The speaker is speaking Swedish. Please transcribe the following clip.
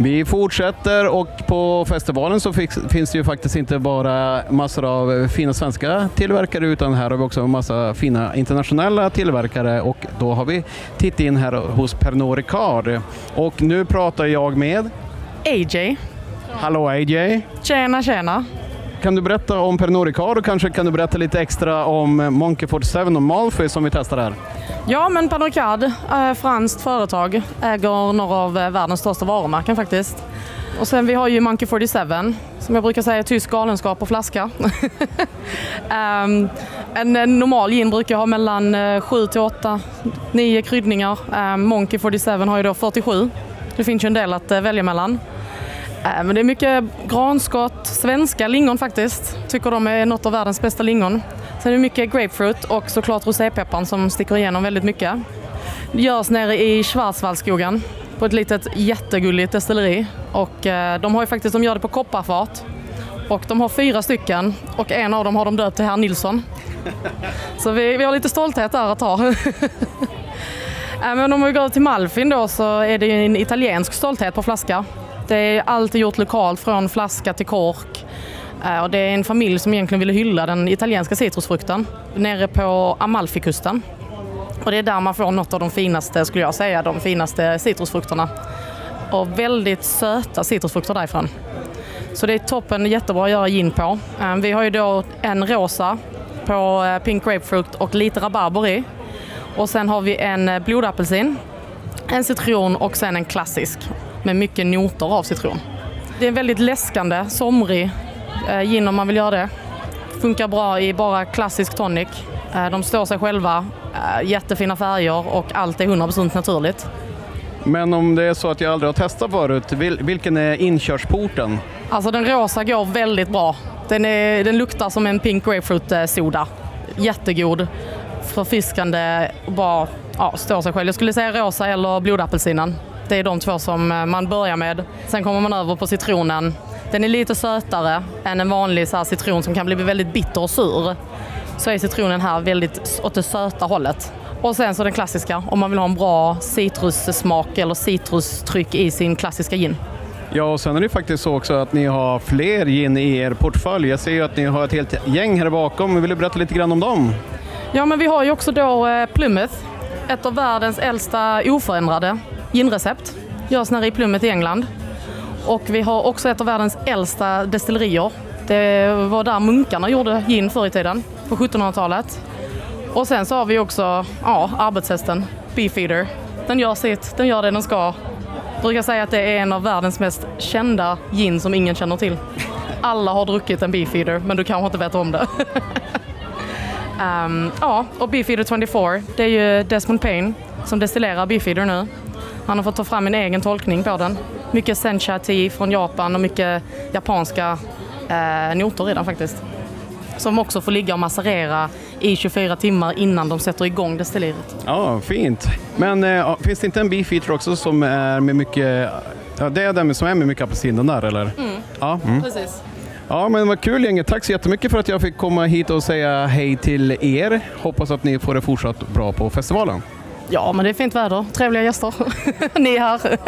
Vi fortsätter och på festivalen så finns det ju faktiskt inte bara massor av fina svenska tillverkare utan här har vi också en massa fina internationella tillverkare och då har vi tittat in här hos Pernod Ricard. Och nu pratar jag med AJ. Hallå AJ! Tjena, tjena. Kan du berätta om Pernod Ricard och kanske kan du berätta lite extra om Monkey 47 och Malfi som vi testar här? Ja, men Pernod Ricard, eh, franskt företag, äger några av eh, världens största varumärken faktiskt. Och sen vi har ju Monkey 47 som jag brukar säga är tysk galenskap på flaska. um, en, en, normal gin brukar ha mellan eh, 7 till 8, 9 kryddningar. Um, Monkey 47 har ju då 47. Det finns ju en del att uh, välja mellan. Uh, men det är mycket granskott, svenska lingon faktiskt. Tycker de är något av världens bästa lingon. Sen är det mycket grapefruit och såklart rosépepparn som sticker igenom väldigt mycket. Det görs nere i Schwarzwaldskogen på ett litet jättegulligt destilleri. Och eh, de har ju faktiskt, de gör det på kopparfat. Och de har fyra stycken och en av dem har de döpt till herr Nilsson. Så vi, vi har lite stolthet där att ha. Men om vi går till Malfin då så är det en italiensk stolthet på flaska. Det är alltid gjort lokalt från flaska till kork. Eh, och det är en familj som egentligen ville hylla den italienska citrusfrukten nere på Amalfikusten. Och det är där man får något av de finaste, skulle jag säga, de finaste citrusfrukterna. Och väldigt söta citrusfrukter därifrån. Så det är toppen, jättebra att göra gin på. Eh, vi har ju då en rosa på eh, pink grapefrukt och lite rabarber i. Och sen har vi en blodapelsin, en citron och sen en klassisk med mycket noter av citron. Det är en väldigt läskande, somrig gin om man vill göra det. Funkar bra i bara klassisk tonic. De står sig själva, jättefina färger och allt är 100% naturligt. Men om det är så att jag aldrig har testat förut, vilken är inkörsporten? Alltså den rosa går väldigt bra. Den, är, den luktar som en pink grapefruit-soda. Jättegod, förfiskande och bara ja, står sig själv. Jag skulle säga rosa eller blodapelsinen. Det är de två som man börjar med. Sen kommer man över på citronen. Den är lite sötare än en vanlig så citron som kan bli väldigt bitter och sur. Så är citronen här väldigt åt det söta hållet. Och sen så den klassiska, om man vill ha en bra citrussmak eller citrustryck i sin klassiska gin. Ja, och sen är det faktiskt så också att ni har fler gin i er portfölj. Jag ser ju att ni har ett helt gäng här bakom. Vill du berätta lite grann om dem? Ja, men vi har ju också då Plymouth, ett av världens äldsta oförändrade ginrecept. Görs nere i plummet i England. Och vi har också ett av världens äldsta destillerier. Det var där munkarna gjorde gin förr i tiden, på 1700-talet. Och sen så har vi också ja, arbetshästen, Beefeater. Den gör sitt, den gör det den ska. Jag brukar säga att det är en av världens mest kända gin som ingen känner till. Alla har druckit en Beefeater, men du kanske inte vet om det. um, ja, och Beefeater 24, det är ju Desmond Payne som destillerar Beefeater nu. Han har fått ta fram en egen tolkning på den. Mycket sencha tea från Japan och mycket japanska eh, noter i den faktiskt. Som också får ligga och masserera i 24 timmar innan de sätter igång destilleriet. Ja, fint. Men äh, finns det inte en beefeater också som är med mycket, ja, det är den som är med mycket apelsin den där eller? Mm. Ja, mm. precis. Ja, men vad kul gänget. Tack så jättemycket för att jag fick komma hit och säga hej till er. Hoppas att ni får det fortsatt bra på festivalen. Ja, men det är fint väder. Trevliga gäster. ni är här.